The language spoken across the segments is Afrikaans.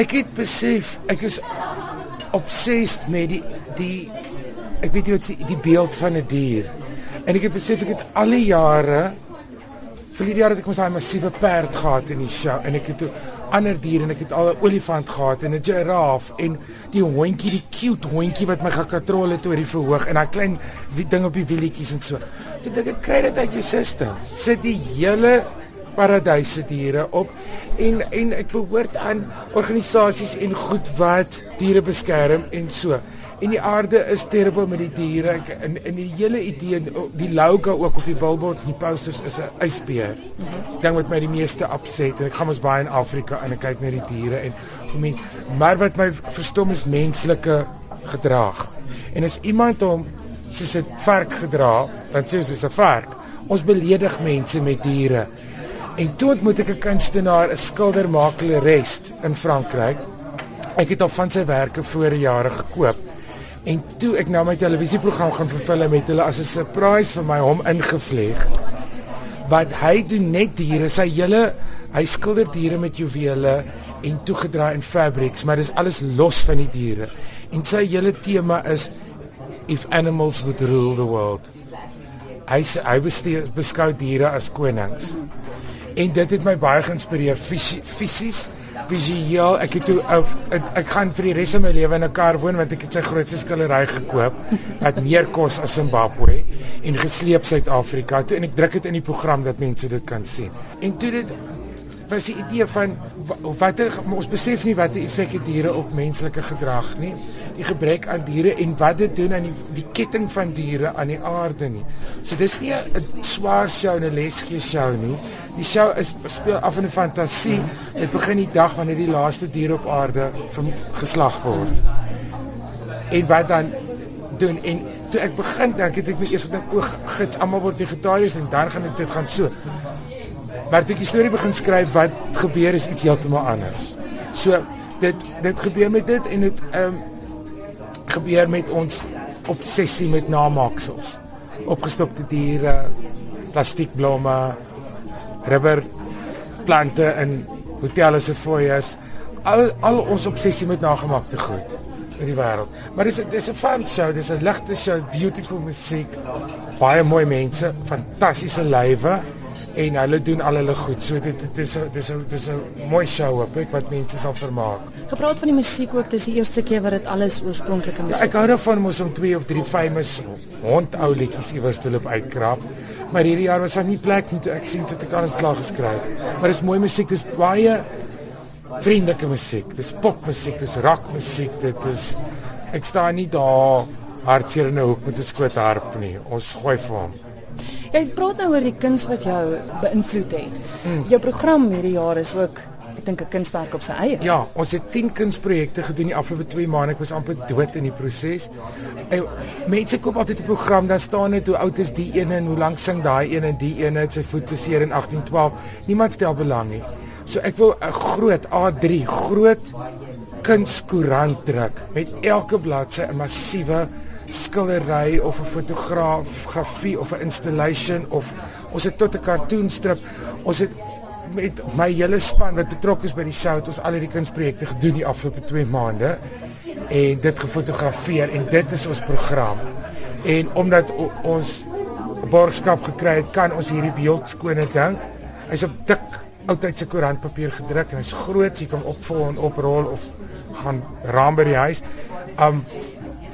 Ek het besef ek is obsessed met die die ek weet nie wat die, beeld van 'n die dier. En ek het besef ek het al die jare vir die jare het ek mos daai massiewe perd gehad in die show en ek het ander diere en ek het al 'n olifant gehad en 'n giraf en die hondjie, die cute hondjie wat my gekatrol het oor die verhoog en daai klein ding op die wielietjies en so. Toe dink ek kry dit uit jou sisteem. Sit die hele paradyse diere op en en ek behoort aan organisasies en goed wat diere beskerm en so en die aarde is terrible met die diere ek, en en die hele idee die logo ook op die billboard die posters is 'n ysbeer. Dis ding wat my die meeste opset en ek gaan mos baie in Afrika en ek kyk na die diere en hoe mense maar wat my verstom is menslike gedrag. En as iemand hom soos 'n vark gedra, dan sê ons is 'n vark. Ons beledig mense met diere. En toe ontmoet ek 'n kunstenaar, 'n skilder rest in Frankryk. Ek het al van sy werke voor jare gekoop. En toe ek nou my televisieprogram gaan vervul met hulle as 'n surprise vir my hom ingevleg. Wat hy doen net diere, sy hele hy skilder diere met juwele en toegedraai in fabrics, maar dis alles los van die diere. En sy hele tema is if animals would rule the world. Hy sê hy beskou diere as konings. En dit het my baie geïnspireer. Fisies visueel. Ek het toe ek, ek gaan vir die res van my lewe in 'n kar woon want ek het sy grootste skillery gekoop wat meer kos as Zimbabwe en gesleep Suid-Afrika. Toe en ek druk dit in die program dat mense dit kan sien. En toe dit was die idee van wat ons besef nie wat die effek het diere op menslike gedrag nie. Die gebrek aan diere en wat dit doen aan die die ketting van diere aan die aarde nie. So dis nie 'n swaar show en 'n lesgee show nie. Die show is speel af in 'n fantasie. Dit begin die dag wanneer die laaste dier op aarde geslag word. En wat dan doen en toe ek begin dink het ek net eers gedink o, gits almal word vegetariërs en dan gaan dit gaan so. Maar toe ek die storie begin skryf, wat gebeur is iets heeltemal anders. So dit dit gebeur met dit en dit ehm um, gebeur met ons obsessie met namaaksels. Opgestopte diere, plastiekblomme, rubber plante in hotelle se foyers, al al ons obsessie met nagemaakte goed in die wêreld. Maar dis dis 'n fun show, dis 'n ligte show, beautiful musiek, baie mooi mense, fantastiese lywe en hulle doen al hulle goed. So dit dit is dit is dit is 'n mooi show op ek wat mense sal vermaak. Gepraat van die musiek ook, dis die eerste keer wat dit alles oorspronklike musiek. Ja, ek hou daarvan mos om twee of drie famous hondou liedjies iewers te loop uitkrap. Maar hierdie jaar was daar nie plek nie ek sien tot ek alles klaar geskryf. Maar dis mooi musiek, dis baie vriendelike musiek. Dis popmusiek, dis rockmusiek, dit is ek staan nie daar hartseer in 'n hoek met 'n skoot harp nie. Ons gooi vir hom. Jy praat nou oor die kuns wat jou beïnvloed het. Mm. Jou program hierdie jaar is ook ek dink 'n kunswerk op sy eie. Ja, ons het 10 kunsprojekte gedoen die afgelope 2 maande. Ek was amper dood in die proses. En mense koop altyd 'n program, dan staan dit hoe oud is die een en hoe lank sing daai een en die een het sy voet beseer in 1812. Niemand stel belang nie. So ek wil 'n groot A3 groot kunskoerant druk met elke bladsy 'n massiewe skildery of 'n fotografie of 'n installation of ons het tot 'n cartoonstrip. Ons het met my hele span wat betrokke is by die show ons al hierdie kunsprojekte gedoen die afgelope 2 maande en dit gefotografeer en dit is ons program. En omdat ons borgskap gekry het, kan ons hierdie beeldskone ding. Hy's op dik oudtydse koerantpapier gedruk en hy's groot, jy kan opvul en oprol of gaan raam by die huis. Um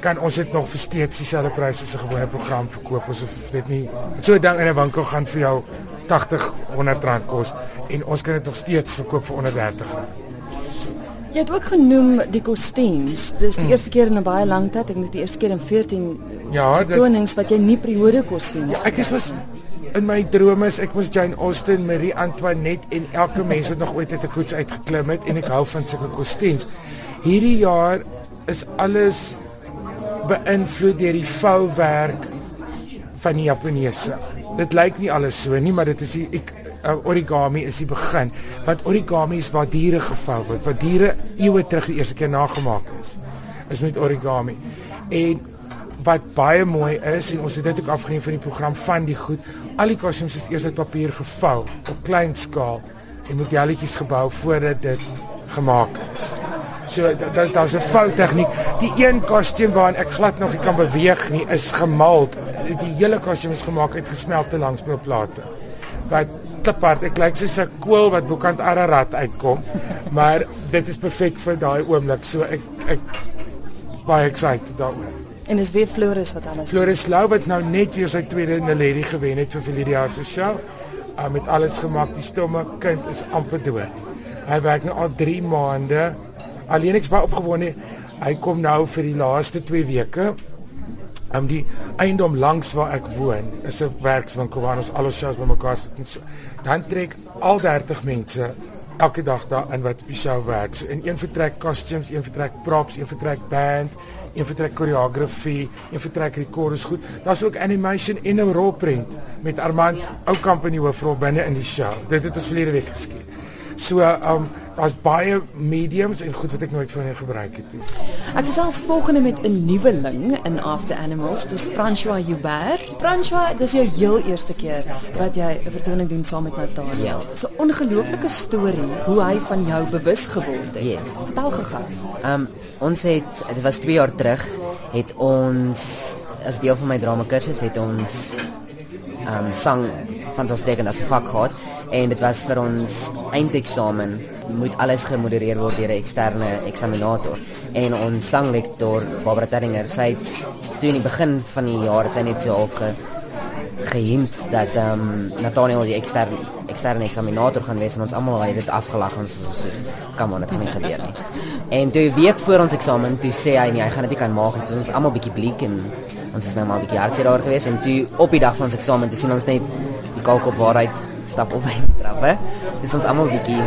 kan ons dit nog steeds dieselfde pryse as 'n gewone program verkoop asof dit nie so 'n ding in 'n winkel gaan vir jou 80 100 rand kos en ons kan dit nog steeds verkoop vir onder 30 rand. So. Jy het ook genoem die kostuums. Dis die mm. eerste keer in 'n baie lang tyd, ek dink die eerste keer in 14 ja, konings wat jy nie periode kostuums. Ja, ek is was in my drome is ek was Jane Austen, Marie Antoinette en elke mens wat nog ooit uit 'n koets uitgeklim het en ek hou van sulke kostuums. Hierdie jaar is alles beïnvloed deur die vouwerk van die Japaneese. Dit lyk nie alles so nie, maar dit is die ek, uh, origami is die begin. Want origami is waar diere gevou word, waar diere eeue terug die eerste keer nagemaak is. Is met origami. En wat baie mooi is en ons het dit ook afgeneem van die program van die goed. Al die kostuums is eers uit papier gevou op klein skaal en modelletjies gebou voordat dit gemaak is. So daar's daar's 'n fout tegniek. Die een kostuum waarin ek glad nog nie kan beweeg nie, is gemaal. Die hele kostuum is gemaak uit gesmelte langspeelplate. Wat kliphard, ek lyk soos 'n koel wat bokant Ararat uitkom. Maar dit is perfek vir daai oomblik. So ek ek baie excited daaroor. En dis weer Floris wat alles. Floris Lou wat nou net weer sy tweede Naledi gewen het vir Vilidia se show. Uh, met alles gemaak, die stomme kind is amper dood. Hy werk nou al 3 maande alleen ek's baie opgewonde. Hy kom nou vir die laaste 2 weke. Om die eiendom langs waar ek woon, is 'n werkswinkel waar ons al ons shows bymekaar sit en so. Dan trek al 30 mense elke dag daar in wat op die show werk. So in een vertrek costumes, een vertrek props, een vertrek band, een vertrek choreography, een vertrek rekords goed. Daar's ook animation en 'n rolprent met Armand. Oukamp in die hoofrol binne in die show. Dit het ons verlede week geskied. So um daar's baie mediums en goed wat ek nooit voorheen gebruik het nie. Ek is als volgende met 'n nuweling in After Animals, dis François Joubert. François, dis jou heel eerste keer wat jy 'n vertoning doen saam met Natalia. Dis 'n ongelooflike storie hoe hy van jou bewus geword het. Yes. Vertel gou. Um ons het dit was 2 jaar terug het ons as deel van my drama kursus het ons um sang van ons deken as 'n vak gehad en dit was vir ons eindeksamen moet alles gemodereer word deur 'n eksterne eksaminator en ons sanglektor Barbara Terringer sê toe in die begin van die jaar het sy net so half ge, gehint dat ehm um, Nathaniel die eksterne eksterne eksaminator gaan wees en ons almal het dit afgelag ons soos kom aan dit gaan nie gebeur nie. En toe week voor ons eksamen toe sê hy nee, hy gaan dit nie kan maak nie. Toe ons almal bietjie bleek en ons is nou maar 'n bietjie hartseer daar gewees en toe op die dag van ons eksamen toe sien ons net die kalk op waarheid stap op die trappe. Dis ons almal bietjie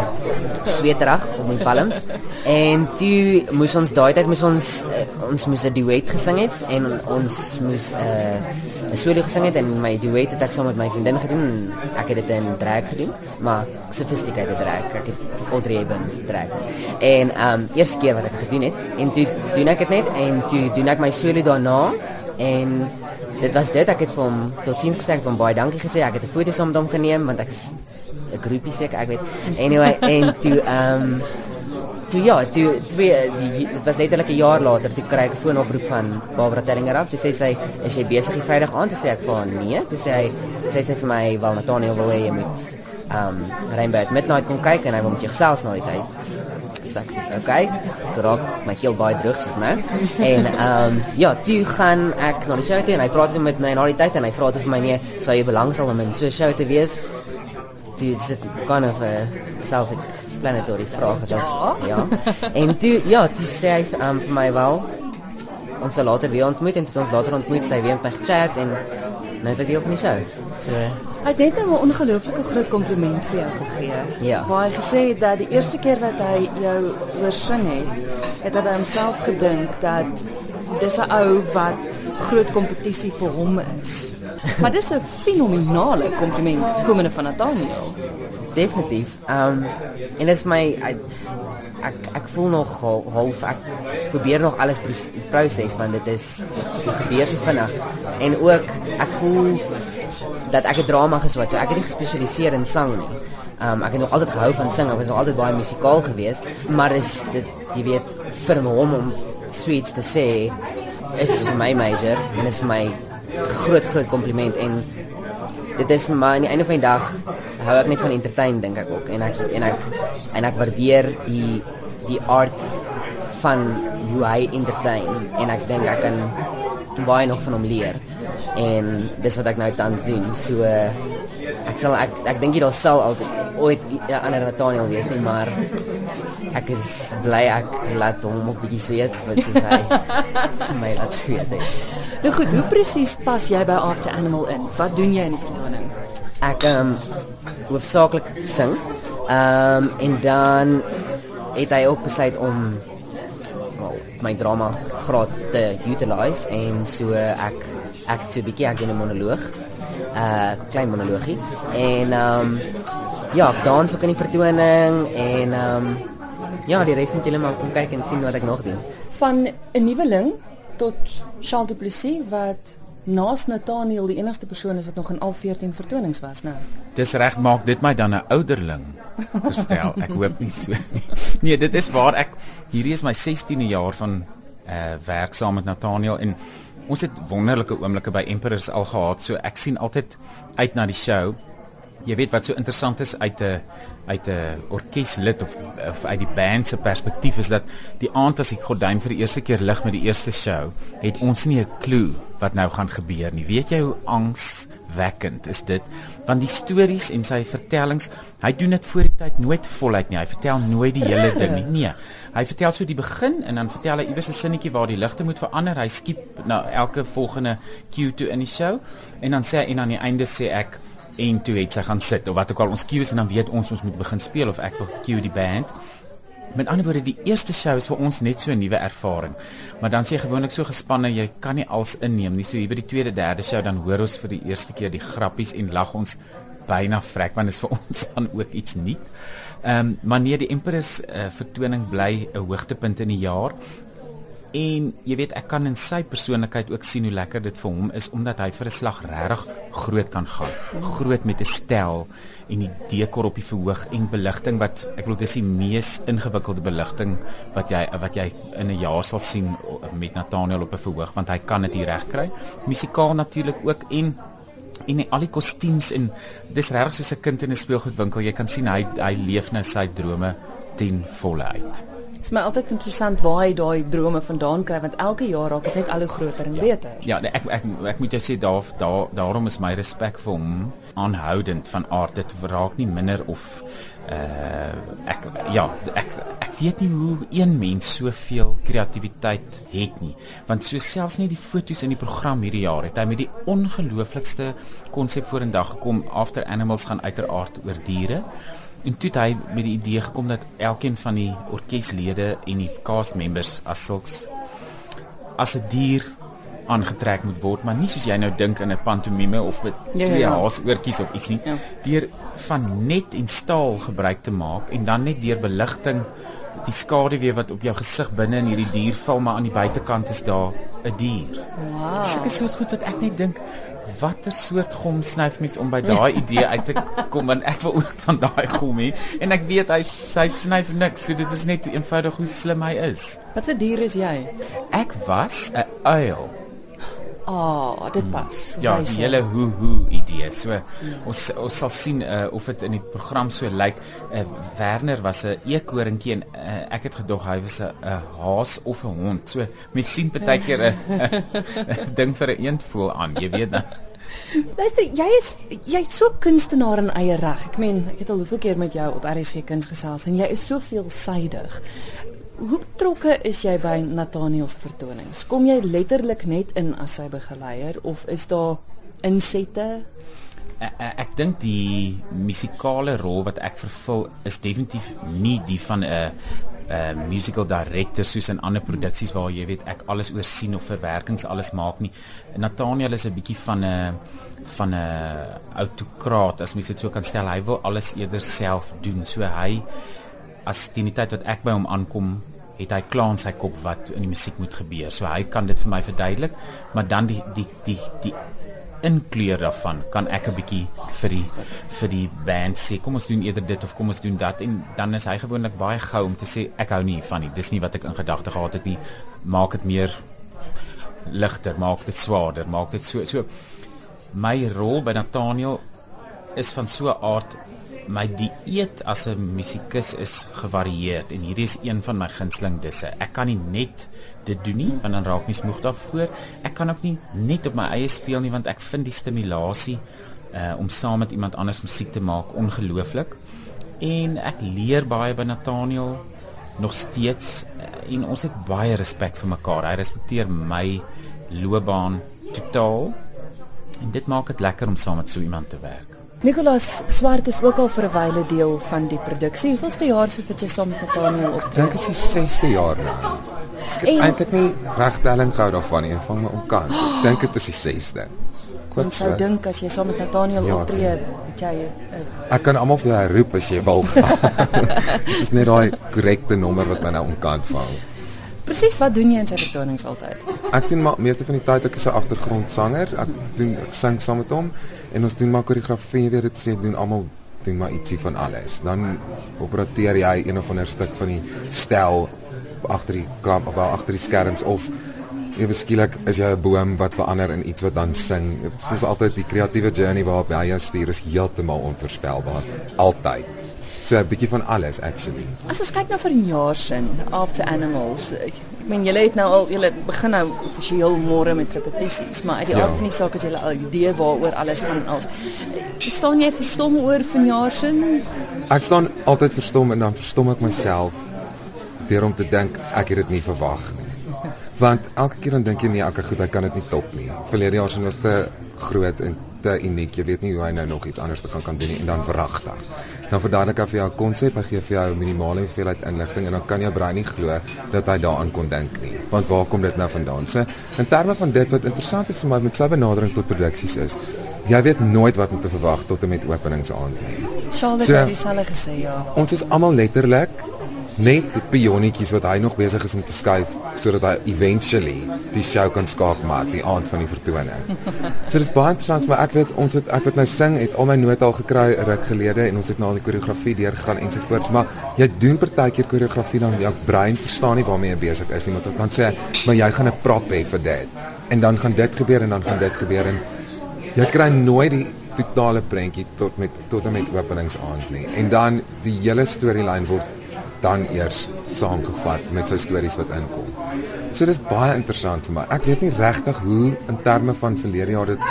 sweterig op my palms. En toe moes ons daai tyd moes ons uh, ons moes 'n duet gesing het en ons moes 'n uh, solo gesing het en my duet het ek saam met my vriendin gedoen. Ek het dit in drag gedoen, maar sophisticated drag. Ek het Audrey Hepburn drag. En um, eerste keer wat ek gedoen het en toe doen ek dit net en toe doen ek my solo daarna en dit was dit. Ek het vir hom totsiens gesê ek het hom baie dankie gesê. Ek het 'n foto saam met hom geneem want ek 'n groepie seker ek weet. Anyway en toe ehm um, toe ja toe twee die dit was letterlik 'n jaar later toe kry ek 'n foonoproep van Barbara Terringer af. Toe sê sy is jy besig die Vrydag aand toe sê ek vir haar nee. Toe sê hy sê sy vir my wel Nathaniel wil hê jy moet ehm um, Rainbow at Midnight kom kyk en hy wil met jou gesels na die tyd ek sê okay, geraak my keel baie droog soos nou. En ehm um, ja, toe gaan ek na die show toe en hy praat met my na die tyd en hy vra toe vir my nee, sou jy belangstel om in so 'n show te wees? Toe sit kind of a self-explanatory vraag as ja. ja. En toe ja, toe sê hy um, vir my wel ons sal later weer ontmoet en toe ons later ontmoet, hy weer met my gechat en nou is ek deel van die show. So Hy het net 'n ongelooflike groot kompliment vir jou gegee. Ja. Waar hy gesê het dat die eerste keer wat hy jou oorsing het, het hy by homself gedink dat dis 'n ou wat groot kompetisie vir hom is. maar dis 'n fenominale kompliment komende van Nathaniel. Definitief. Ehm um, en dit is my ek ek, ek voel nog half ek probeer nog alles proses want dit is dit gebeur so vinnig en ook ek voel dat ek 'n drama geswat, so ek het nie gespesialiseer in sang nie. Um ek het nog altyd gehou van sing, ek was nog altyd baie musikaal geweest, maar is dit jy weet vir hom om sweets te sê is my major en is vir my groot groot kompliment en dit is maar aan die einde van die dag hou ek net van entertain dink ek ook en ek en ek en ek waardeer die die art van hoe hy entertain en ek dink ek kan baie nog van hom leer en dis wat ek nou tans doen. So ek sal ek ek dink jy daar sal altyd ooit 'n ander Nathaniel wees nie, maar ek is bly ek laat hom ook bietjie sweet wat sê hy my laat sweet. Nou goed, hoe presies pas jy by After Animal in? Wat doen jy in die vertoning? Ek ehm um, hoofsaaklik sing. Ehm um, en dan het hy ook besluit om well, my drama graad te utilize en so ek ek so 'n bietjie ek doen 'n monoloog. Uh klein monologie. En ehm um, ja, ek dans ook in die vertoning en ehm um, ja, die res moet julle maar kom kyk en sien wat ek nog doen. Van 'n nuweling tot Charles Du Plessis wat naas Nathaniel die enigste persoon is wat nog in al 14 vertonings was nou. Dis reg maak dit my dan 'n ouderling. Verstel, ek hoop nie so nie. Nee, dit is waar ek hierdie is my 16de jaar van uh werk saam met Nathaniel en ons het wonderlike oomblikke by Emperors al gehad. So ek sien altyd uit na die show. Jy weet wat so interessant is uit 'n uit 'n orkeslid of of uit die band se perspektief is dat die aand as die gordyn vir die eerste keer lig met die eerste show, het ons nie 'n klou wat nou gaan gebeur nie. Weet jy hoe angswekkend is dit? Want die stories en sy vertellings, hy doen dit voor die tyd nooit voluit nie. Hy vertel nooit die hele ding nie. Nee. Hy vertel so die begin en dan vertel hy iewers 'n sinnetjie waar die ligte moet verander. Hy skiep na elke volgende cue toe in die show en dan sê hy en aan die einde sê ek en toe het sy gaan sit of wat ook al ons cues en dan weet ons ons moet begin speel of ek wil cue die band. Met ander woorde die eerste show is vir ons net so 'n nuwe ervaring. Maar dan sê gewoonlik so gespanne jy kan nie als inneem nie. So hier by die tweede derde show dan hoor ons vir die eerste keer die grappies en lag ons byna vrek want dit is vir ons dan ook iets nuut. Ehm um, maar nee die Empress uh, vertoning bly 'n hoogtepunt in die jaar. En jy weet ek kan in sy persoonlikheid ook sien hoe lekker dit vir hom is omdat hy vir 'n slag regtig groot kan gaan. Groot met 'n stel en die dekor op die verhoog en beligting wat ek wil dis die mees ingewikkelde beligting wat jy wat jy in 'n jaar sal sien met Nathaniel op 'n verhoog want hy kan dit reg kry. Musikaal natuurlik ook en en al die kostuums en dis regtig soos 'n kind in 'n speelgoedwinkel. Jy kan sien hy hy leef nou sy drome ten volle uit. Dit is my altyd interessant waar hy daai drome vandaan kry want elke jaar raak dit net al hoe groter en beter. Ja, nee, ek, ek ek moet jou sê daar daar daarom is my respek vir hom aanhoudend van aard dit raak nie minder of uh ek ja, ek ek weet nie hoe een mens soveel kreatiwiteit het nie. Want so selfs nie die fotos in die program hierdie jaar het hy met die ongelooflikste konsep vorendag gekom After Animals gaan uiteraard oor diere. En toe het hy met die idee gekom dat elkeen van die orkeslede en die cast members as sulks as 'n dier aangetrek moet word, maar nie soos jy nou dink in 'n pantomime of met ja, twee ja, ja. haasoortjies of iets nie. Ja. Deur van net en staal gebruik te maak en dan net deur beligting die skaduwee wat op jou gesig binne in hierdie dier val maar aan die buitekant is daar 'n dier. Wow. Sulke soort goed wat ek net dink watter soort gom snyf mens om by daai idee uit te kom want ek wil ook van daai gom hê en ek weet hy hy snyf niks so dit is net eenvoudig hoe slim hy is. Wat 'n dier is jy? Ek was 'n uil. Ah, oh, dit pas. Hmm. Ja, die hele hoe hoe idee. So ja. ons ons sal sien uh, of dit in die program so lyk. Uh, Werner was 'n eekoringie en uh, ek het gedog hy was 'n haas of 'n hond. So mens sien baie keer 'n ding vir 'n eend voel aan, jy weet dan. Luister, jy is jy's so kunstenaar in eie reg. Ek meen, ek het al hoeveel keer met jou op RSG Kuns gesels en jy is so veelsidig. Hoe betrokke is jy by Nathaniel se vertonings? Kom jy letterlik net in as sy begeleier of is daar insette? Ek, ek dink die musikale rol wat ek vervul is definitief nie die van 'n 'n musical director soos in ander produksies waar jy weet ek alles oorsien of verwerkings alles maak nie. Nathaniel is 'n bietjie van 'n van 'n autokraat as mens dit so kan stel. Hy wil alles eerder self doen. So hy as teen die tyd wat ek by hom aankom, het hy klaar in sy kop wat in die musiek moet gebeur. So hy kan dit vir my verduidelik, maar dan die die die die inkleur daarvan? Kan ek 'n bietjie vir die vir die band sê kom ons doen eerder dit of kom ons doen dat en dan is hy gewoonlik baie gou om te sê ek hou nie van nie. Dis nie wat ek in gedagte gehad het nie. Maak dit meer ligter maak dit swaarder maak dit so so. My rol by Nathaniel is van so 'n aard my dieet as 'n musikus is gevarieerd en hierdie is een van my gunsteling disse ek kan nie net dit doen nie want dan raak mens moeg daarvoor. Ek kan ook nie net op my eie speel nie want ek vind die stimulasie uh om saam met iemand anders musiek te maak ongelooflik. En ek leer baie by Nathaniel nog steeds uh, en ons het baie respek vir mekaar. Hy respekteer my loopbaan totaal. En dit maak dit lekker om saam met so iemand te werk. Nicolas Swart is ook al vir 'n wyle deel van die produksie. Hoeveelste jaar sit jy saam met Nathaniel op? Dink is die 6ste jaar nou. Ek het eintlik nie regtelling gehou daarvan nie, van my omkant. Ek dink dit is die 6ste. Ek sou dink as jy saam met Nathaniel ja, optree, het jy uh, Ek kan almal vir jou roep as jy wil. Dit is net daai korrekte nommer wat my nou omkant vang. Presies wat doen jy in sy vertonings altyd? Ek doen maar meeste van die tyd ek is 'n agtergrondsanger. Ek doen ek sing saam met hom en ons doen maar koreografie, weet dit sê doen almal doen maar ietsie van alles. Dan opereer jy een of ander stuk van die stel agter die kamp of agter die skerms of ewe skielik is jy 'n boom wat verander in iets wat dan sing. Dit is mos altyd die kreatiewe journey waarop jy jou stuur is heeltemal onvoorspelbaar. Altyd. So 'n bietjie van alles actually. As ons kyk na vir 'n jaar sin after animals. Ek meen julle het nou al julle begin nou offisieel môre met repetisies, maar uit die ja. aard van die saak is julle al idee waaroor alles gaan als. Staan jy verstom oor van jaar sin? Ek staan altyd verstom en dan verstom ek myself deur om te dink ek het dit nie verwag nie want elke keer dan dink jy nee, ek goed, ek kan dit nie top nie. Verlede jaar se was te groot en te uniek. Jy weet nie hoe hy nou nog iets anders te kan kan doen nie en dan verragtig. Nou verduidelik ek vir jou 'n konsep, ek gee vir jou 'n minimale hoeveelheid inligting en dan kan jou brein nie glo dat hy daaraan kon dink nie. Want waar kom dit nou vandaan? So, in terme van dit wat interessant is vir my met sy benadering tot produksies is, jy weet nooit wat om te verwag tot en met openingsaand nie. Charlotte so, het dieselfde gesê ja. Ons is almal letterlik net die pionnetjies wat hy nog besig is om te skuif sodat hy eventually die show kan skaak maar die aand van die vertoning. So dis baie interessant maar ek weet ons het ek het nou sing het al my note al gekry ruk gelede en ons het nou al die koreografie deurgegaan ensovoorts maar jy doen partykeer koreografie dan jou brein verstaan nie waarmee jy besig is nie want dan sê maar jy gaan 'n prop hê vir dit en dan gaan dit gebeur en dan gaan dit gebeur en jy kry nooit die totale prentjie tot met tot en met openingsaand nie en dan die hele storyline word dan eers saamgevat met sy stories wat inkom. So dis baie interessant vir my. Ek weet nie regtig hoe in terme van verlede jaar dit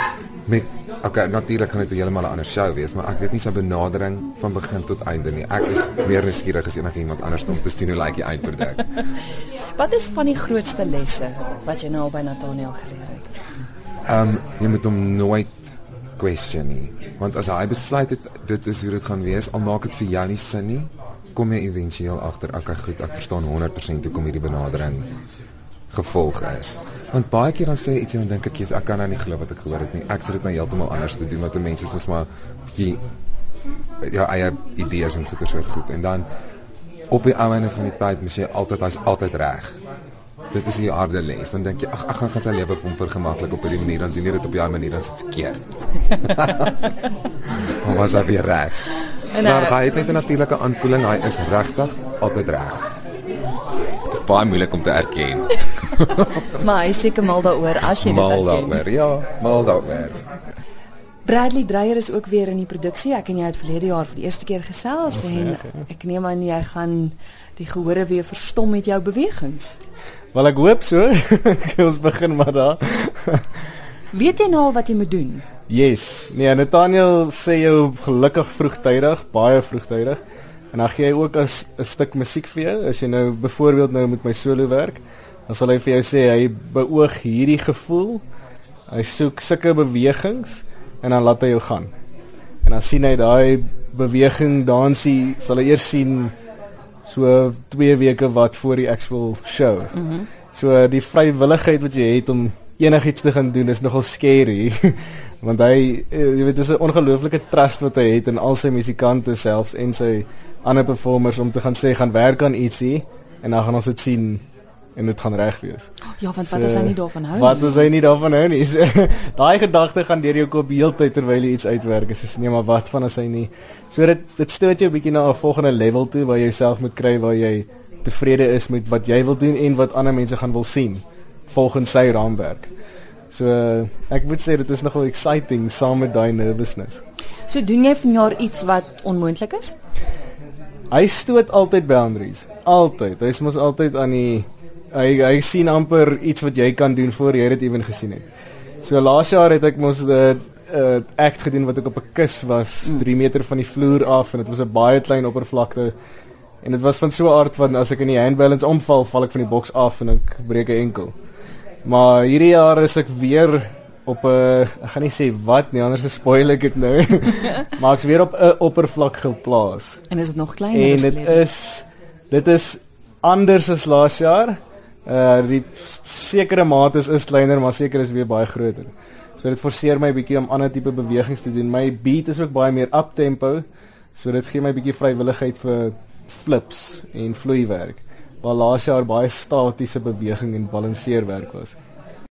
met okay, natuurlik gaan dit heeltemal 'n ander show wees, maar ek weet nie sy benadering van begin tot einde nie. Ek is meer nuuskierig as enigiemand anders om te sien hoe lyk die eindproduk. wat is van die grootste lesse wat jy nou al by Nathaniel geleer het? Ehm um, jy moet hom nooit question nie, want as hy besluit het dit is hoe dit gaan wees, al maak dit vir jou nie sin nie, kom jy éventueel agter ek goed ek verstaan 100% hoekom hierdie benadering gevolg is. Want baie keer dan sê iets en dan dink ek jy's ek kan nou nie glo wat ek gehoor het nie. Ek sê dit nou heeltemal anders te doen wat mense soos maar bietjie ja eie idees en goeie soort goed en dan op die einde van die tyd moet jy altyd hy's altyd reg. Dit is die harde les. Dan dink jy ag ag gaan gaan sy lewe vir hom vergemaklik op 'n manier dan doen jy dit op 'n manier dan se verkeerd. Maar was hy reg? En maar hy het net 'n natuurlike aanvoeling, hy is regtig altyd reg. Dit is baie moeilik om te erken. maar hy seker mal daaroor as jy dit erken. Mal daaroor, ja, mal daaroor. Bradley Dreyer is ook weer in die produksie. Ek en jy het verlede jaar vir die eerste keer gesels en ja. ek neem aan jy gaan die gehore weer verstom met jou bewegings. Wel ek hoop so. Ons begin maar daar. Weet jy nou wat jy moet doen? Yes. Nee, Nathaniel sê jou gelukkig vroegtydig, baie vroegtydig. En dan gee hy ook as 'n stuk musiek vir jou as jy nou byvoorbeeld nou met my solo werk. Dan sal hy vir jou sê hy beoog hierdie gevoel. Hy soek sulke bewegings en dan laat hy jou gaan. En dan sien hy daai beweging dansie sal hy eers sien so 2 weke wat voor die actual show. Mhm. Mm so die vrywilligheid wat jy het om enigiets te gaan doen is nogal scary. Want hy eh, jy weet dis 'n ongelooflike trust wat hy het in al sy musikante selfs en sy ander performers om te gaan sê gaan werk aan ietsie en dan gaan ons dit sien en dit gaan reg wees. Ja, want so, wat as hy nie daarvan hou nie? Wat as hy nie daarvan hou nie? Daai gedagte gaan deur jou kop heeltyd terwyl jy iets uitwerk. Is nee, maar wat van as hy nie? So dit dit stoot jou bietjie na 'n volgende level toe waar jy jouself moet kry waar jy tevrede is met wat jy wil doen en wat ander mense gaan wil sien volgens sy raamwerk. So ek moet sê dit is nogal exciting saam met daai nervousness. So doen jy vanjaar iets wat onmoontlik is? Hy stoot altyd boundaries. Altyd. Hy's mos altyd aan die hy hy sien amper iets wat jy kan doen voor jy dit ewen gesien het. So laas jaar het ek mos 'n uh, uh, act gedoen wat ek op 'n kus was 3 mm. meter van die vloer af en dit was 'n baie klein oppervlakte en dit was van so 'n aard van as ek in die handbalance omval, val ek van die boks af en ek breek 'n enkel. Maar hierdie jaar is ek weer op 'n ek gaan nie sê wat nie, anders spoil ek dit nou. maar ek's weer op 'n oppervlak geplaas. En is dit nog kleiner as En dit is dit is anders as laas jaar. Uh die sekere mate is is kleiner, maar seker is weer baie groter. So dit forceer my bietjie om ander tipe bewegings te doen. My beat is ook baie meer up tempo. So dit gee my bietjie vrywilligheid vir flips en vloeiwerk waar laas jaar baie statiese beweging en balanseerwerk was.